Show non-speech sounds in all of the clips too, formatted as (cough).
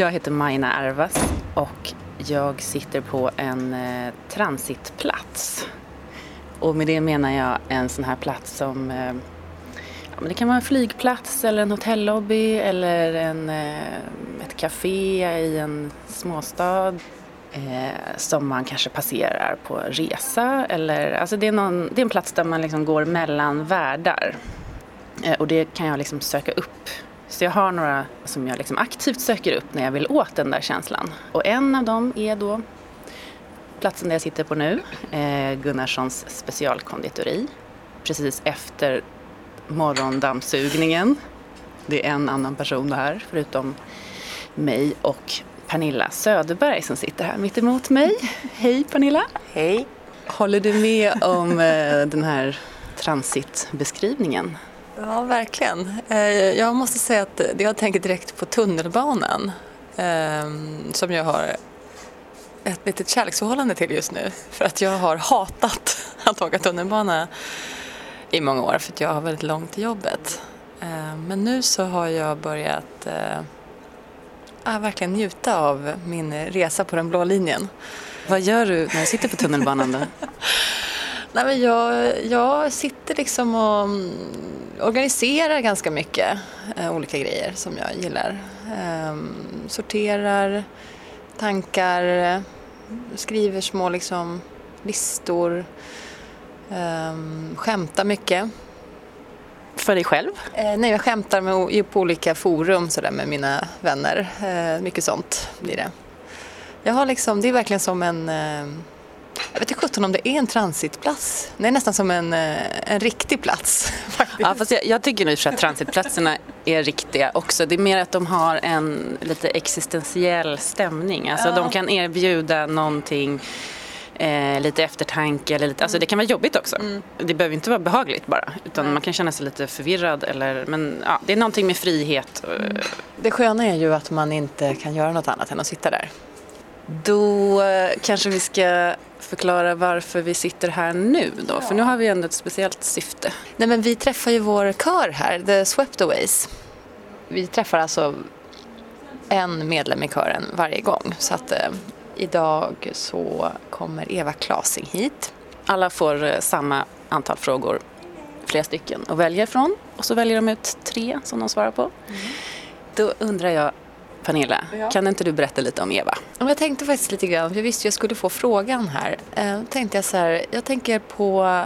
Jag heter Majna Arvas och jag sitter på en eh, transitplats. Och med det menar jag en sån här plats som eh, ja, men det kan vara en flygplats eller en hotellobby eller en, eh, ett café i en småstad eh, som man kanske passerar på resa. Eller, alltså det, är någon, det är en plats där man liksom går mellan världar. Eh, och det kan jag liksom söka upp. Så jag har några som jag liksom aktivt söker upp när jag vill åt den där känslan. Och en av dem är då platsen där jag sitter på nu, eh, Gunnarssons specialkonditori. Precis efter morgondammsugningen. Det är en annan person där förutom mig och Pernilla Söderberg som sitter här mitt emot mig. Hej Pernilla! Hej! Håller du med om eh, den här transitbeskrivningen? Ja, verkligen. Eh, jag måste säga att jag tänker direkt på tunnelbanan ehm, som jag har ett litet kärleksförhållande till just nu. För att jag har hatat (laughs) att åka tunnelbana i många år för att jag har väldigt långt till jobbet. Ehm, men nu så har jag börjat äh, verkligen njuta av min resa på den blå linjen. Vad gör du när du sitter på tunnelbanan då? (laughs) Nej, men jag, jag sitter liksom och mm, organiserar ganska mycket eh, olika grejer som jag gillar. Eh, sorterar tankar, skriver små liksom, listor, eh, skämtar mycket. För dig själv? Eh, nej, jag skämtar med, på olika forum så där, med mina vänner. Eh, mycket sånt blir det. Jag har liksom, det är verkligen som en eh, jag vet inte sjutton om det är en transitplats. Det är nästan som en, eh, en riktig plats. (laughs) Faktiskt. Ja, fast jag, jag tycker nog att transitplatserna är riktiga också. Det är mer att de har en lite existentiell stämning. Alltså ja. de kan erbjuda någonting Eh, lite eftertanke. Eller lite, alltså det kan vara jobbigt också. Mm. Det behöver inte vara behagligt bara. Utan man kan känna sig lite förvirrad. Eller, men ja, det är någonting med frihet. Mm. Det sköna är ju att man inte kan göra något annat än att sitta där. Då eh, kanske vi ska förklara varför vi sitter här nu då, ja. för nu har vi ändå ett speciellt syfte. Nej men vi träffar ju vår kör här, The Sweptaways. Vi träffar alltså en medlem i kören varje gång så att eh, idag så kommer Eva Klasing hit. Alla får eh, samma antal frågor, flera stycken att välja ifrån och så väljer de ut tre som de svarar på. Mm. Då undrar jag, Pernilla, ja. kan inte du berätta lite om Eva? Jag tänkte faktiskt lite grann, för jag visste jag skulle få frågan här. Eh, tänkte jag så här, jag tänker på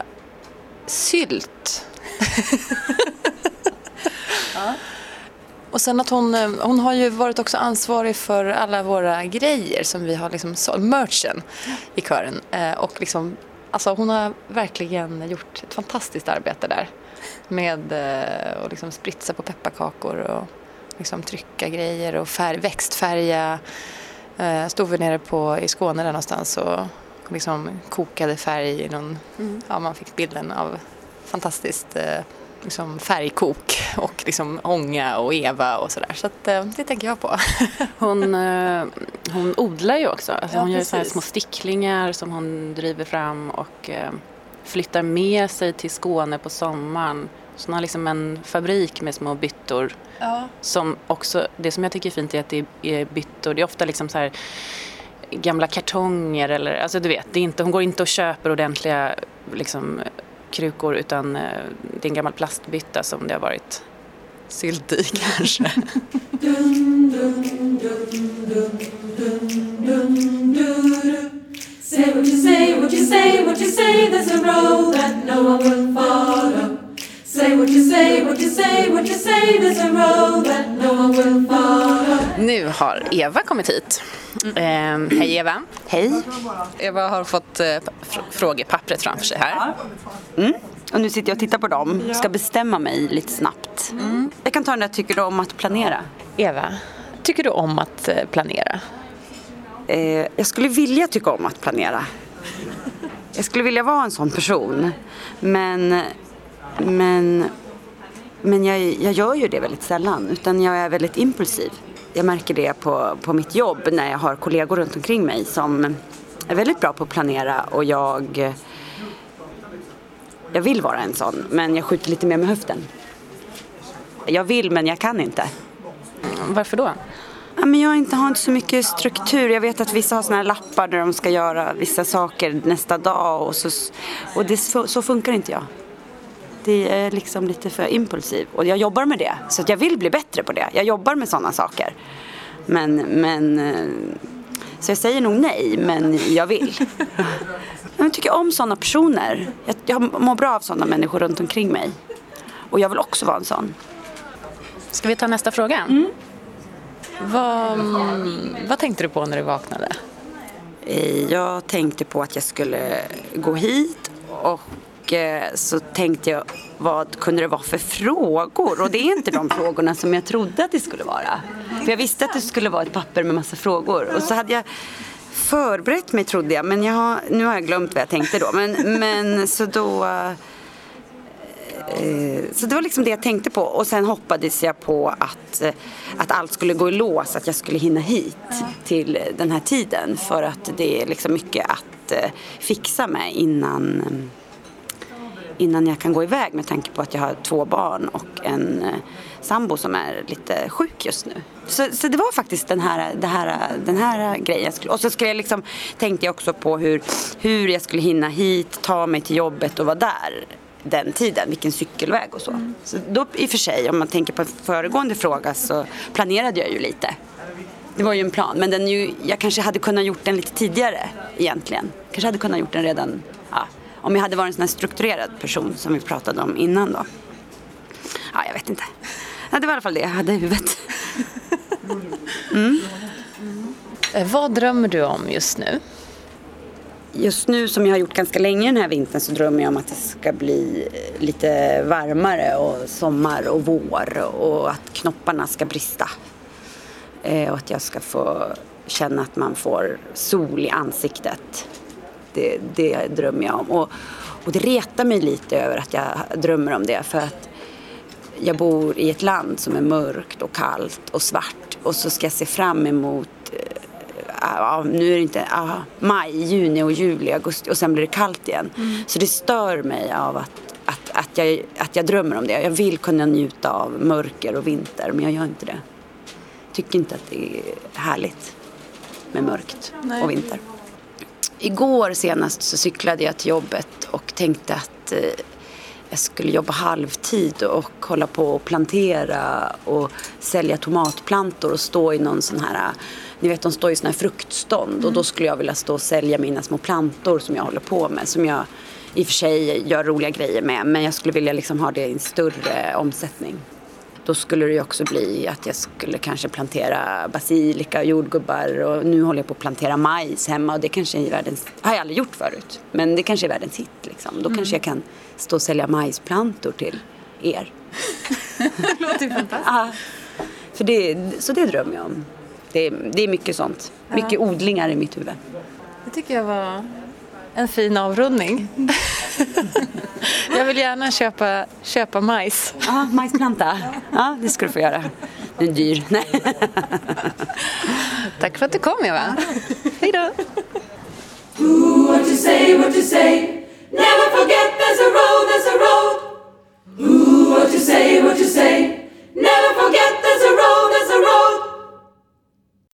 sylt. (laughs) ja. Och sen att hon, eh, hon har ju varit också ansvarig för alla våra grejer som vi har liksom, merchen i kören. Eh, och liksom, alltså hon har verkligen gjort ett fantastiskt arbete där. Med att liksom spritsa på pepparkakor och liksom trycka grejer och färg, växtfärga. Eh, stod vi nere på, i Skåne där någonstans och liksom kokade färg i någon, mm. ja man fick bilden av fantastiskt eh, liksom färgkok och liksom ånga och Eva och sådär. Så att, eh, det tänker jag på. (laughs) hon, eh, hon odlar ju också. Alltså ja, hon gör så små sticklingar som hon driver fram och eh, flyttar med sig till Skåne på sommaren så hon har liksom en fabrik med små byttor. Ja. Som också, det som jag tycker är fint är att det är byttor, det är ofta liksom så här gamla kartonger eller, alltså du vet, det är inte, hon går inte och köper ordentliga liksom, krukor utan eh, det är en gammal plastbytta som det har varit sylt i (laughs) kanske. Say what you say, what you say, what you say, there's a road that no one will follow Say what you say, what you say, what you say There's a road that no one will follow Nu har Eva kommit hit. Mm. Eh, hej Eva. Hej. Eva har fått eh, frågepappret framför sig här. Mm. Och nu sitter jag och tittar på dem. Ska bestämma mig lite snabbt. Mm. Jag kan ta den där, tycker du om att planera? Eva, tycker du om att eh, planera? Eh, jag skulle vilja tycka om att planera. Jag skulle vilja vara en sån person. Men men, men jag, jag gör ju det väldigt sällan, utan jag är väldigt impulsiv. Jag märker det på, på mitt jobb när jag har kollegor runt omkring mig som är väldigt bra på att planera och jag jag vill vara en sån, men jag skjuter lite mer med höften. Jag vill, men jag kan inte. Varför då? Ja, men jag inte, har inte så mycket struktur. Jag vet att vissa har såna här lappar där de ska göra vissa saker nästa dag och, så, och det, så, så funkar inte jag. Det är liksom lite för impulsiv och jag jobbar med det. Så jag vill bli bättre på det. Jag jobbar med sådana saker. Men, men eh, så jag säger nog nej, men jag vill. (laughs) Jag tycker om sådana personer. Jag, jag mår bra av sådana människor runt omkring mig. Och jag vill också vara en sån. Ska vi ta nästa fråga? Mm. Vad, vad tänkte du på när du vaknade? Eh, jag tänkte på att jag skulle gå hit och och eh, så tänkte jag vad kunde det vara för frågor? Och det är inte de frågorna som jag trodde att det skulle vara. För jag visste att det skulle vara ett papper med massa frågor. Och så hade jag förberett mig trodde jag, men jag har, nu har jag glömt vad jag tänkte då. Men, men så då Eh, så det var liksom det jag tänkte på och sen hoppades jag på att, eh, att allt skulle gå i lås, att jag skulle hinna hit till den här tiden för att det är liksom mycket att eh, fixa med innan, mm, innan jag kan gå iväg med tanke på att jag har två barn och en sambo som är lite sjuk just nu. Så, så det var faktiskt den här, det här, den här grejen. Och så skulle jag liksom, tänkte jag också på hur, hur jag skulle hinna hit, ta mig till jobbet och vara där den tiden, vilken cykelväg och så. Mm. Så då i och för sig, om man tänker på föregående fråga så planerade jag ju lite. Det var ju en plan, men den ju, jag kanske hade kunnat gjort den lite tidigare egentligen. Kanske hade kunnat gjort den redan, ja, om jag hade varit en sån här strukturerad person som vi pratade om innan då. Ja, jag vet inte. Ja, det var i alla fall det jag hade i huvudet. Mm. Mm. Vad drömmer du om just nu? just nu som jag har gjort ganska länge den här vintern så drömmer jag om att det ska bli lite varmare och sommar och vår och att knopparna ska brista. Eh, och att jag ska få känna att man får sol i ansiktet. Det, det drömmer jag om. Och, och det retar mig lite över att jag drömmer om det för att jag bor i ett land som är mörkt och kallt och svart och så ska jag se fram emot ja, nu är det inte, ja, maj, juni och juli, augusti och sen blir det kallt igen. Mm. Så det stör mig av att, att, att, jag, att jag drömmer om det. Jag vill kunna njuta av mörker och vinter men jag gör inte det. Tycker inte att det är härligt med mörkt Nej. och vinter. Igår senast så cyklade jag till jobbet och tänkte att eh, jag skulle jobba halvtid och hålla på och plantera och sälja tomatplantor och stå i någon sån här ni vet de står i sådana här fruktstånd mm. och då skulle jag vilja stå och sälja mina små plantor som jag håller på med. Som jag i och för sig gör roliga grejer med men jag skulle vilja liksom ha det i en större omsättning. Då skulle det ju också bli att jag skulle kanske plantera basilika och jordgubbar och nu håller jag på att plantera majs hemma och det kanske är världens, har jag aldrig gjort förut, men det kanske är världens hit liksom. Då mm. kanske jag kan stå och sälja majsplantor till er. (laughs) det låter ju fantastiskt. Ja, för det, så det drömmer jag om. Det är, det är mycket sånt. Ja. Mycket odlingar i mitt huvud. Det tycker jag var en fin avrundning. (laughs) (laughs) jag vill gärna köpa, köpa majs. Ja, majsplanta. Ja, det ska du få göra. Den är dyr. Nej. (laughs) Tack för att du kom, Eva. Hej då. Never forget there's a road, there's a road. Ooh, what you say, what you say.